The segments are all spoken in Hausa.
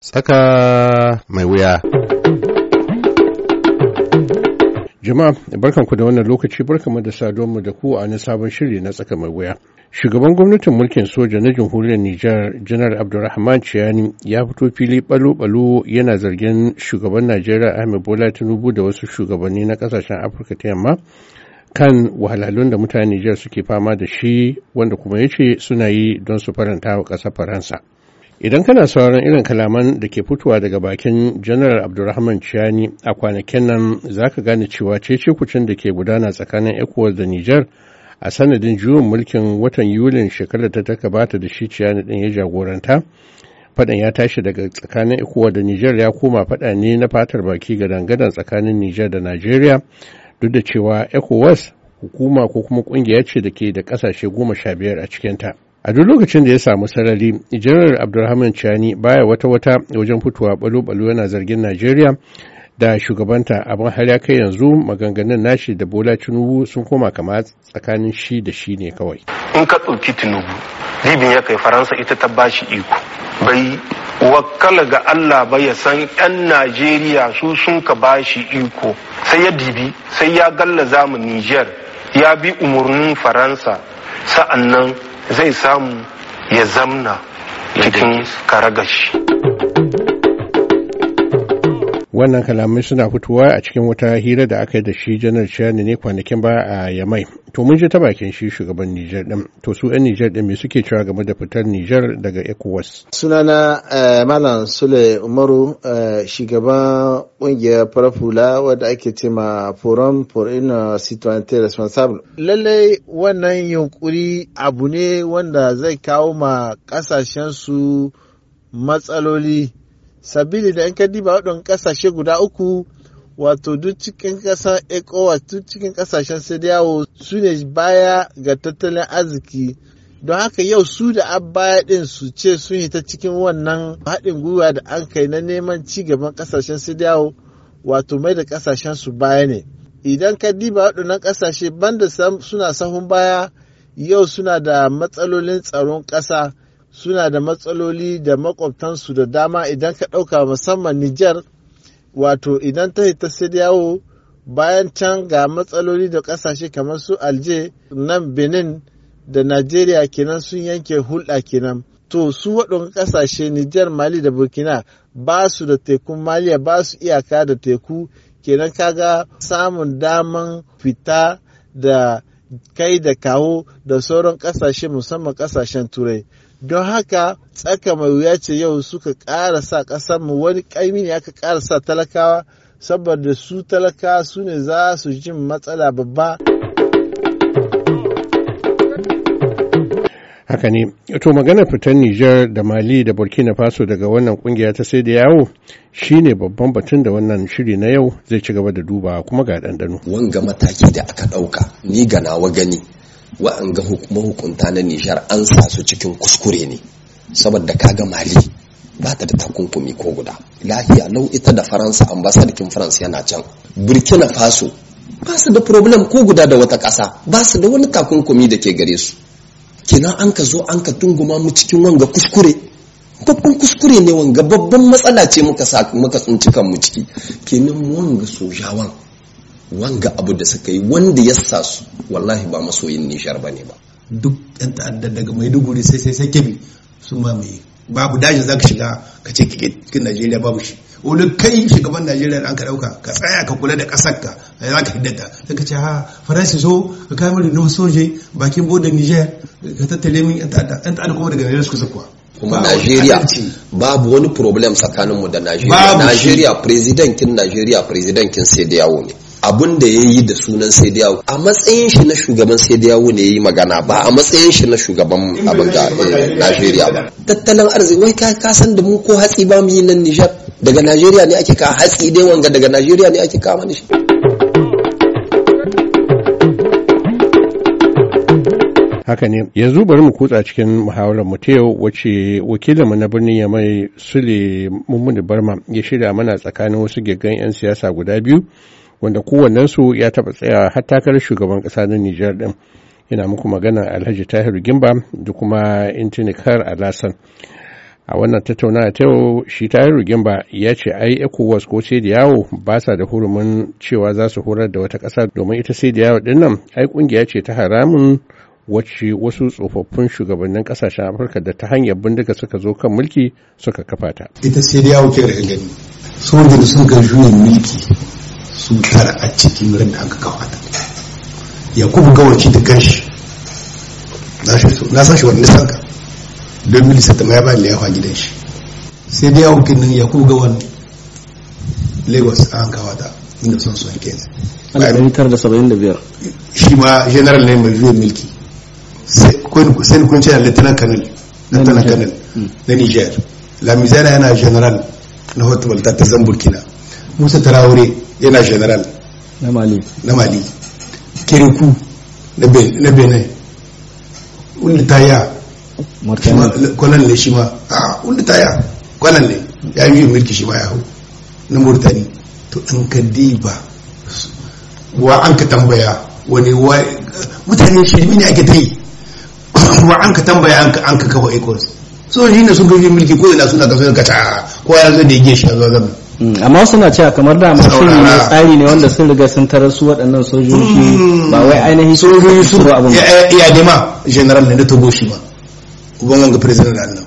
Tsaka mai wuya. Jama'a barkanku da wannan lokaci barkanmu da saduwanmu da ku a wani sabon shiri na tsaka mai wuya. Shugaban gwamnatin mulkin soja na jamhuriyar Nijar Janar Abdulrahman Ciyani ya fito fili balo-balo yana zargin shugaban Najeriya Ahmed Bola Tinubu da wasu shugabanni na ƙasashen Afirka ta yamma kan wahalhalun da mutanen Nijar suke fama da shi wanda kuma ya ce suna yi don su faranta wa ƙasar Faransa. Idan kana sauran irin kalaman da ke fitowa daga bakin Janar Abdulrahman Chiani a kwanakin nan za ka gane cewa cece kucin da ke gudana tsakanin ECOWAS da Nijar a sanadin juyin mulkin watan Yulin shekarar da ta gabata da shi Chiani din ya jagoranta. Faɗan ya tashi daga tsakanin ECOWAS da Nijar ya koma faɗa ne na fatar baki ga dangadan tsakanin Nijar da Najeriya duk da cewa ECOWAS hukuma ko kuma ƙungiya ce da ke da ƙasashe goma sha biyar a cikinta. A duk lokacin da ya samu sarari janar abdulrahman chani baya wata wata wajen fitowa balo-balo yana zargin najeriya da shugabanta abin har ya kai yanzu maganganun nashi da bola tinubu sun koma kama tsakanin shi da shi ne kawai. In ka ɗauki tinubu libin ya kai faransa ita ta bashi iko. Bai wakala ga allah ba ya san 'yan najeriya su sun ka bashi iko. Sai ya dibi sai ya gallaza mu niger ya bi umarnin faransa. Sa'annan zai samu ya zamna cikin karagashi. Wannan kalamai suna fitowa a cikin wata hira da aka yi da shi janar Shani ne kwanakin ba a Yamai. To mun ji ta bakin shi shugaban Nijar din. To su 'yan Nijar din me suke cewa game da fitar Nijar daga ECOWAS? Sunana Malam Sule Umaru shugaban ƙungiyar farafula wadda ake ce ma Forum for Inner Citoyenneté Responsable. Lallai wannan yunkuri abu ne wanda zai kawo ma ƙasashen su matsaloli sabili da in ka diba waɗannan ƙasashe guda uku wato duk cikin ƙasar ecowas duk cikin ƙasashen yawo su ne baya ga tattalin arziki. Don haka yau su da baya ɗin su ce sun ta cikin wannan haɗin gwiwa da an kai na neman ci gaban ƙasashen yawo wato mai da ƙasashen su baya ne. Idan ka diba waɗannan ƙasashe banda suna sahun baya yau suna da matsalolin tsaron ƙasa suna da matsaloli da makwabtansu da dama. Idan ka ɗauka musamman Nijar wato idan ta ta yawo bayan can ga matsaloli da ƙasashe kamar su Alje nan Benin da Najeriya kenan sun yanke hulɗa kenan. To su waɗanda ƙasashe Nijar Mali da Burkina ba su da tekun Maliya ba su iyaka da teku kenan kaga samun daman fita da kai da kawo da sauran ƙasashe musamman ƙasashen turai. Don haka tsaka mai wuya ce yau suka ƙara sa ƙasarmu wani ƙaimi ne aka ƙara sa talakawa saboda su talakawa su ne za su jin matsala babba. Haka ne. To magana fitar Nijar da Mali da Burkina Faso daga wannan ƙungiya ta sai da yawo shine babban batun da wannan shiri na yau zai ci gaba da duba kuma ga ɗanɗano. Wanga mataki da aka ɗauka ni ga nawa gani wa'anga mahukunta na Nijar an sa su cikin kuskure ne saboda kaga Mali ba ta da takunkumi ko guda. Lahiya lau ita da Faransa ambasadakin Faransa yana can. Burkina Faso ba su da problem ko guda da wata ƙasa ba su da wani takunkumi da ke gare su. Kenan an ka zo an ka tunguma mu cikin wanga kuskure. Babban kuskure ne wanga babban matsala ce muka sa muka tsinci kan mu ciki. Kenan wanga sojawan wanga abu da suka yi wanda ya sa su wallahi ba masoyin nishar ba ne ba. Duk yan ta'adda daga maiduguri sai sai sai kebi sun mamaye babu dajin zaka shiga ka ce cikin najeriya babu shi. Wani kai shugaban najeriya da an ka ɗauka ka tsaya ka kula da ƙasar ka za ka hiddata sai ka ce ha faransa so ka kai mari na soje bakin bodin niger ka tattale min yan ta'adda. Kuma daga najeriya suka zakuwa kuma Najeriya babu wani problem tsakaninmu da Najeriya. Najeriya presidentin Najeriya presidentin sai da yawo ne. abun da ya yi da sunan sai da yawo a matsayin shi na shugaban sai da yawo ne ya yi magana ba a matsayin shi na shugaban abin da Najeriya ba. Tattalin arziki wai ka san da mu ko hatsi ba mu yi nan Nijar daga Najeriya ne ake kawo hatsi dai wanga daga Najeriya ne ake kawo shi. haka ne. Yanzu bari mu kutsa cikin muhawarar mu ta yau wacce wakilinmu na birnin ya mai sule mummuni barma ya shirya mana tsakanin wasu gaggan 'yan siyasa guda biyu wanda kowannensu ya taɓa tsaya har takarar shugaban ƙasa na nijar ɗin. Yana muku magana alhaji tahiru gimba da kuma intinikar alasan. A wannan tattaunawa ta yau shi ta yi ba ya ce ai ecowas ko da yawo ba sa da hurumin cewa za su horar da wata ƙasa domin ita da yawo ɗin nan ai ƙungiya ce ta haramun wacce wasu tsofaffin shugabannin ƙasashen afirka da ta hanyar bindiga suka zo kan mulki suka kafa ta. Ita da yawo kira gani. Sojin sun ga juyin mulki su tara a cikin ran da aka kawo ta. Yakubu gawaci da kanshi. Na san shi wanda sanka don milisa ta ya bayan liyafa gidan shi. Sai da yawo kinin yakubu gawan lagos an kawo ta inda son son kenzi biyar. shi ma general ne mai juyin mulki. Sai kun ce lieutenant colonel lieutenant colonel na niger. Lamizana yana general na hotubalta ta zan burkina musa tarawore yana general na mali. na mali. Kiriku na benin wanda ta ya kwanan ne shi ma a wanda ta ya kwanan ne ya yi mulki shi ma ya hau na murtani to an ka diba wa an ka tambaya wani wa mutane shirmi ne ake ta yi wa an ka tambaya an ka kafa ecos so shi ne sun gaji mulki ko ina suna kaso ka ta ko ya zo da yake shi a zuwa zama amma suna cewa kamar da shiri ne tsari ne wanda sun riga sun tarar su waɗannan sojoji ba wai ainihin sojoji su ba abin ya dema general ne na togo shi ma uban wanga president da annan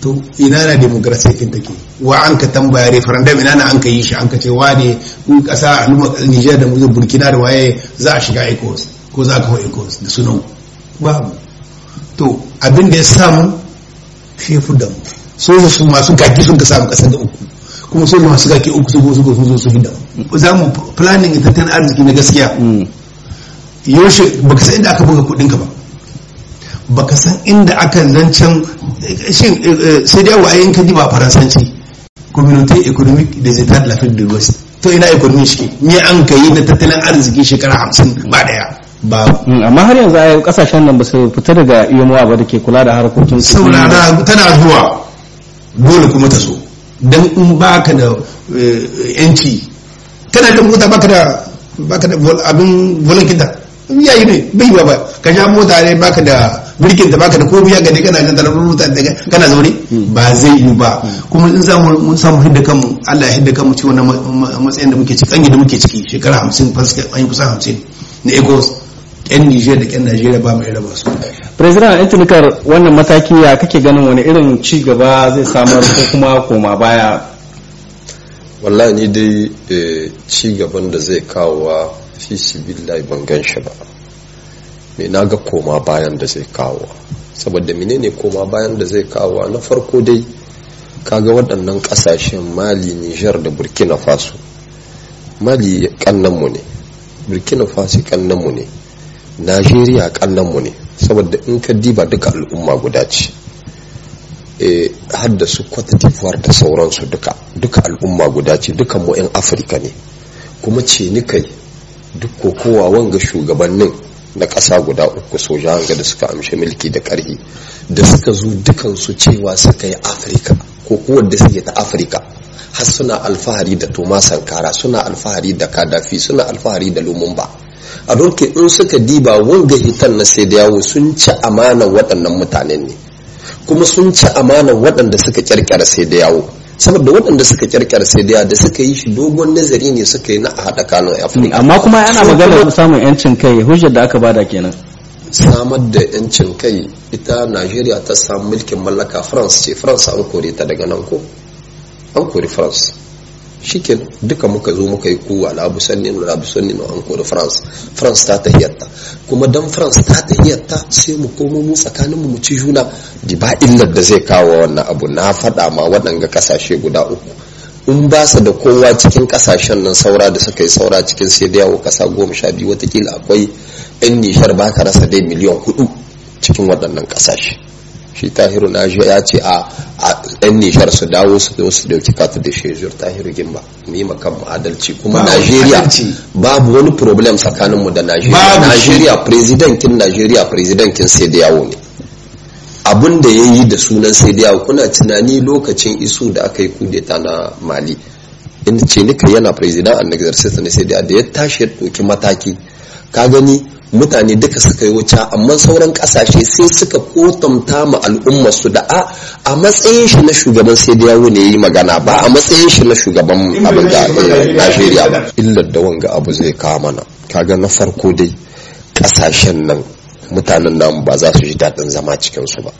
to ina na demokrasiya kin take? Wa an ka tambaya referendum ina na an ka yi shi? An ka ce wa ne kun kasa Niger da Burkina da waye za a shiga ECOWAS ko za ka hau ECOWAS? Da sunan babu. To abin da ya samu shefu da mu. Soja su masu gaki sun ka samu ƙasar da uku. Kuma soja masu gaki uku su zo sun zo su hidda za mu planning tattalin arziki na gaskiya. Yaushe baka san inda aka buga kuɗin ka ba. Baka san inda aka zancen shin sai dai wa ayyanka ji ba faransanci. Communauté économique des états de l'Afrique de l'Ouest to ina economy shi me an kai na tattalin arziki shekara 50 ba ɗaya? Ba amma har yanzu a ƙasashen nan ba su fita daga iyamuwa ba da ke kula da harkokin saurara tana zuwa. Dole kuma ta so dan in baka da yanci kana da mota baka da baka da abin da yayi ne bai ba ba. Ka ja mota ne baka da birkin da baka da komai ya gani kana jin tarar mota da kana zaune? Ba zai yi ba. Kuma in za mu samu hidda kanmu Allah ya hidda kanmu cikin wannan matsayin da muke ciki kangi da muke ciki shekara 50 faska an yi kusan 50 na Ecos. Yan Niger da yan Najeriya ba mai raba su. President intanikar wannan mataki ya kake ganin wani irin ci gaba zai samar ko kuma koma baya? Wallahi ni dai ci gaban da zai kawo fi sibillahi ban gan shi ba. Me na ga koma bayan da zai kawo. Saboda menene koma bayan da zai kawo? Na farko dai kaga waɗannan ƙasashen mali nijar da burkina faso. Mali kannanmu ne. Burkina faso kannanmu ne. Najeriya kannanmu ne. Saboda in ka diba duka al'umma guda ce. Har da su da sauransu duka. Duka al'umma guda ce. Dukan mu 'yan afirka ne. Kuma ce ni kai. Duk kokowa wanga shugabannin na ƙasa guda uku soja hanga da suka amshi mulki da ƙarfi da suka zo dukansu cewa suka yi afirka ko da suke ta afirka har suna alfahari da toma sankara suna alfahari da kadafi suna alfahari da lumumba. A doke in suka diba wanga hitan na sai da yawo sun ci amanan waɗannan mutanen ne kuma sun ci amanan waɗanda suka kyarkyara sai da yawo. Saboda waɗanda suka kyarkyara sai da da suka yi shi dogon nazari ne suka yi na a haɗa kanun afirka amma kuma ana magana samun yancin kai hujjar da aka ba da kenan. Samar da yancin kai ita najeriya ta samu mulkin mallaka france ce france an kore ta daga nan ko? An kori france. Shikin duka muka zo muka yi kowa labu sanni na labu sanni na an kori france. France ta tahiyatta. Kuma dan france ta tahiyatta sai mu komo mu tsakanin mu ci juna. Di ba illar da zai kawo wannan abu. Na faɗa ma waɗanga ƙasashe guda uku. In ba su da kowa cikin ƙasashen nan saura da suka yi saura cikin sai da yawo ƙasa goma sha biyu wataƙila akwai yan nishar ba ka rasa dai miliyan huɗu cikin waɗannan ƙasashe. Shi tahiru na ya ce a yan nishar su dawo su zo su ɗauki katu da shezur tahiru gimba. Mu yi makan adalci. Kuma najeriya babu wani problem tsakaninmu da najeriya. Najeriya presidentin najeriya presidentin sai da yawo ne. Abin da ya yi da sunan sai da yawo kuna tunani lokacin isu da aka yi kudeta na mali. Inda ce nika yana president an exercise na sai da ya tashi ya ɗauki mataki ka gani mutane duka suka yi wuce amma sauran ƙasashe sai suka kotamta ma al'ummar su da a a matsayin shi na shugaban sai da yawo ne yi magana ba a matsayin shi na shugaban abin da Najeriya ba. Illar da wanga abu zai kawo mana kaga na farko dai ƙasashen nan mutanen namu ba za su ji daɗin zama cikin su ba.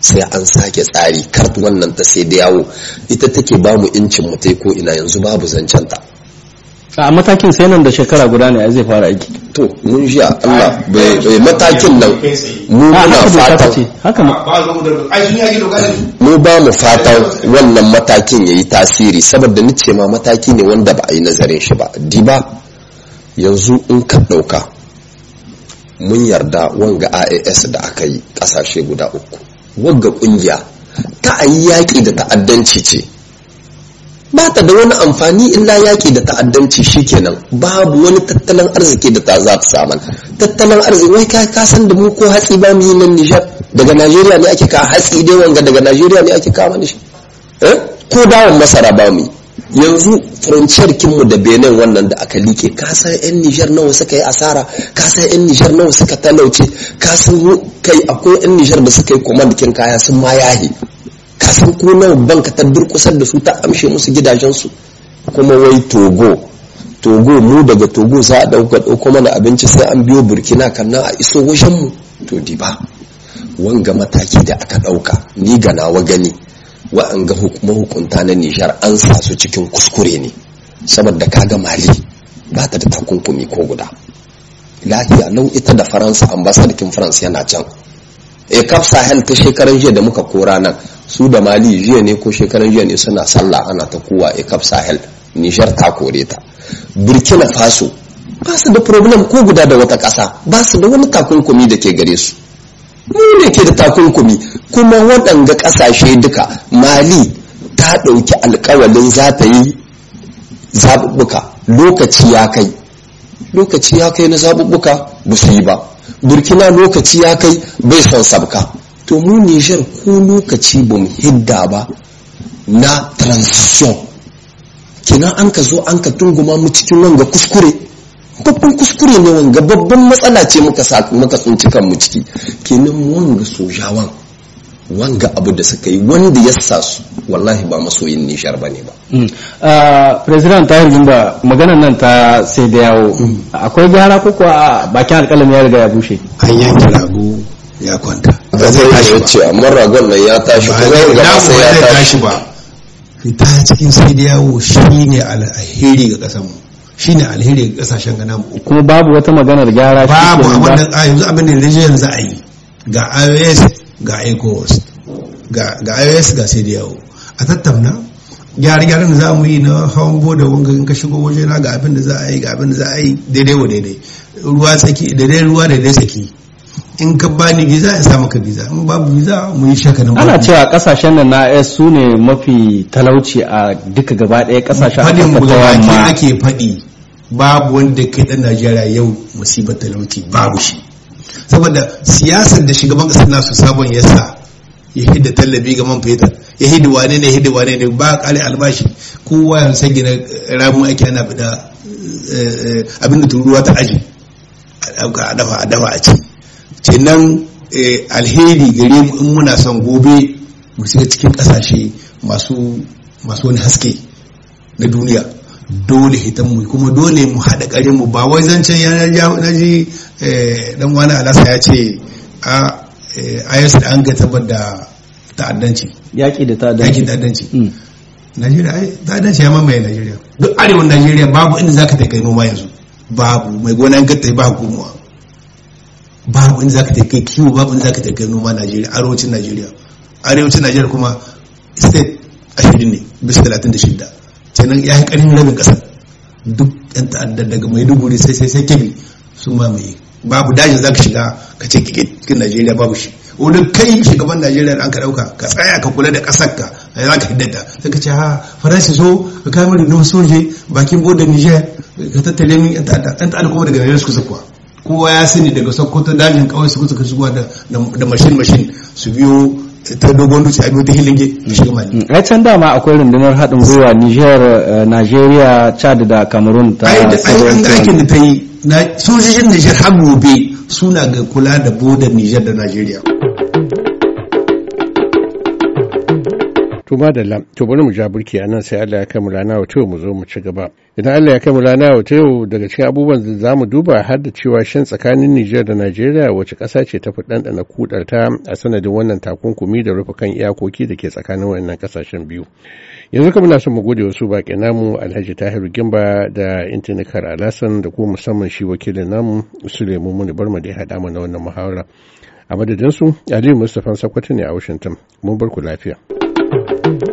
Sai an sake tsari kart wannan ta sai da yawo ita take ba mu incin mu ko ina yanzu babu zancen ta a matakin sai nan da shekara guda ne zai fara aiki. To mun ji Allah bai matakin nan mu muna haka doka ta fatan ce haka ma. Ba zo da ai sun yaki doka da mu ba mu fatan wannan matakin yayi tasiri saboda ni ce ma mataki ne wanda ba a yi nazarin shi ba. Diba yanzu in ka ɗauka mun yarda wanga AAS da aka yi ƙasashe guda uku. Wagga ƙungiya ta a yi yaƙi da ta'addanci ce. Ba ta da wani amfani illa yaƙi da ta'addanci shikenan. Babu wani tattalin arziki da ta za ta saman tattalin arziki wai ka ka san da mu ko hatsi ba mu yi nan Nijar? Daga Najeriya ne ake ka hatsi dai wanga daga Najeriya ne ake kawo shi. Eh? Ko dawon masara ba mu yanzu frontier kinmu da Benin wannan da aka like ka san yan Nijar nawa suka yi asara? Ka san yan Nijar nawa suka talauce? Ka san kai akwai yan Nijar da suka yi command kin kaya sun ma yahi. Ka san ko nawa banka ta durkusar da su ta amshe musu gidajensu? Kuma wai togo togo mu daga togo za a ɗauka ɗauko mana abinci sai an biyo burkina kannan a iso wajenmu. To di ba wanga mataki da aka ɗauka ni ga nawa gani wa'anga mahukunta na nijar an sa su cikin kuskure ne. Saboda kaga mali ba ta da takunkumi ko guda. Lahiya lau ita da faransa ambasadakin faransa yana can. E kaf sahel ta shekaran jiya da muka kora nan su da mali jiya ne ko shekaran jiya ne suna sallah ana ta kuwa e kaf sahel. Nijar ta kore ta. Burkina faso ba su da problem ko guda da wata ƙasa ba su da wani takunkumi da ke gare su. Mu ne ke da takunkumi kuma waɗanga ƙasashe duka mali ta ɗauki alkawalin za ta yi zaɓuɓɓuka. Lokaci ya kai. Lokaci ya kai na zaɓuɓɓuka ba su yi ba. Burkina lokaci ya kai bai son sabka. To mu nijar ko lokaci ba mu hidda ba na transition. Kina an ka zo an ka tunguma mu cikin wanga kuskure. Babban kuskure ne wanga babban matsala ce muka sa muka tsinci kan mu ciki. Kenan wanga sojawan wanga abu da suka yi wanda ya sa su wallahi ba masoyin nishar ba ne ba. President tahir jumba maganan nan ta sai da yawo. Akwai gyara ko a bakin alƙalami ya riga ya bushe? An yanke rago. Ya kwanta. Ba zai tashi ya ce amma ragon nan ya tashi ba kuma zai ga sai ba ya zai tashi. tashi ba. Fita cikin sai da yawo shine alheri ga ƙasar mu. Shine alheri ga ƙasashen ga namu kuma babu wata maganar gyara shi babu ba. abin da a yanzu abin da yanzu yanzu a yi. Ga iOS ga ECOWAS ga ga iOS ga sai da yawo. A tattauna. Gyare-gyaren da za mu yi na hawan boda wanga in ka shigo waje na ga abin da za a yi ga abin da za a yi daidai wa daidai. Ruwa tsaki daidai ruwa daidai tsaki. In ka bani visa in sa maka visa. In babu visa mu yi shaka nan. Ana cewa ƙasashen nan na AS su ne mafi talauci a duka gaba ɗaya ƙasashen faɗin Afirka ta yamma ake faɗi. Babu wanda kai ɗan Najeriya yau musibar talauci babu shi. Saboda siyasar da shugaban ƙasar nasu sabon ya sa ya hidda tallafi ga man fetur ya hidda wane ne hidda wane ne ba ƙare albashi. Kowa ya san gina ramun ake ana fida abin da turuwa ta aji. A a dafa a dafa a ci. Kenan eh, alheri gare mu in muna son gobe mu shiga cikin ƙasashe masu masu wani haske na duniya. Dole hitan mu kuma dole mu haɗa ƙarin mu. Ba wai zancen ya na ji eh, dan wani alasa ya ce a eh, IS da an ga tabbar da ta'addanci. Yaƙi da ta yaƙin ta'addanci. Mm. Najeriya ai ta'addanci ya mamaye Najeriya. Duk arewan Najeriya babu inda zaka ta kai noma yanzu. Babu. Mai gona tai ba hukumawa babu inda zaka kai kiwo babu inda zaka kai noma Najeriya arewacin Najeriya. Arewacin Najeriya kuma state ashirin ne bisa talatin da shida kenan ya yi ƙarfin rabin ƙasar duk yan ta'adda daga maiduguri sai sai sai kebi sun mamaye. Babu dajin za ka shiga ka ce cikin najeriya babu shi. Wani kai shugaban najeriya da an ka ɗauka ka tsaya ka kula da ƙasar ka a za ka hiddata sai ka ce ha faransa so ka kai mari nufa soje bakin bodar niger ka tattale min yan ta'adda. Yan ta'adda kuma daga najeriya suka zakuwa kowa ya sani daga sokoto dajin kawai su suka shigowa da da mashin mashin su biyo ta dogon dutse a biyo ta hilinge mu shiga mali. Ai can dama akwai rundunar haɗin gwiwa Niger eh, Nigeria Chad da Cameroon ta ai da an ga aikin da ta yi sojojin Niger har gobe suna ga kula da bodar Niger da Najeriya To madalla, to bari mu ja burki a nan sai Allah ya kai mu rana wata mu zo mu ci gaba. Idan Allah ya kai mu rana wata yau daga cikin abubuwan da za mu duba har da cewa shan tsakanin Nijar da Najeriya wace ƙasa ce ta fi ɗanɗana kudarta a sanadin wannan takunkumi da rufe kan iyakoki da ke tsakanin wannan ƙasashen biyu. Yanzu kuma na son mu gode wasu baƙi namu Alhaji Tahiru Gimba da Intinikar Alasan da kuma musamman shi wakilin namu Suleiman Muni Barma da ya haɗa mana wannan muhawara. A madadinsu, Aliyu Mustapha Sakwato ne a Washington. Mun bar ku lafiya. Thank you.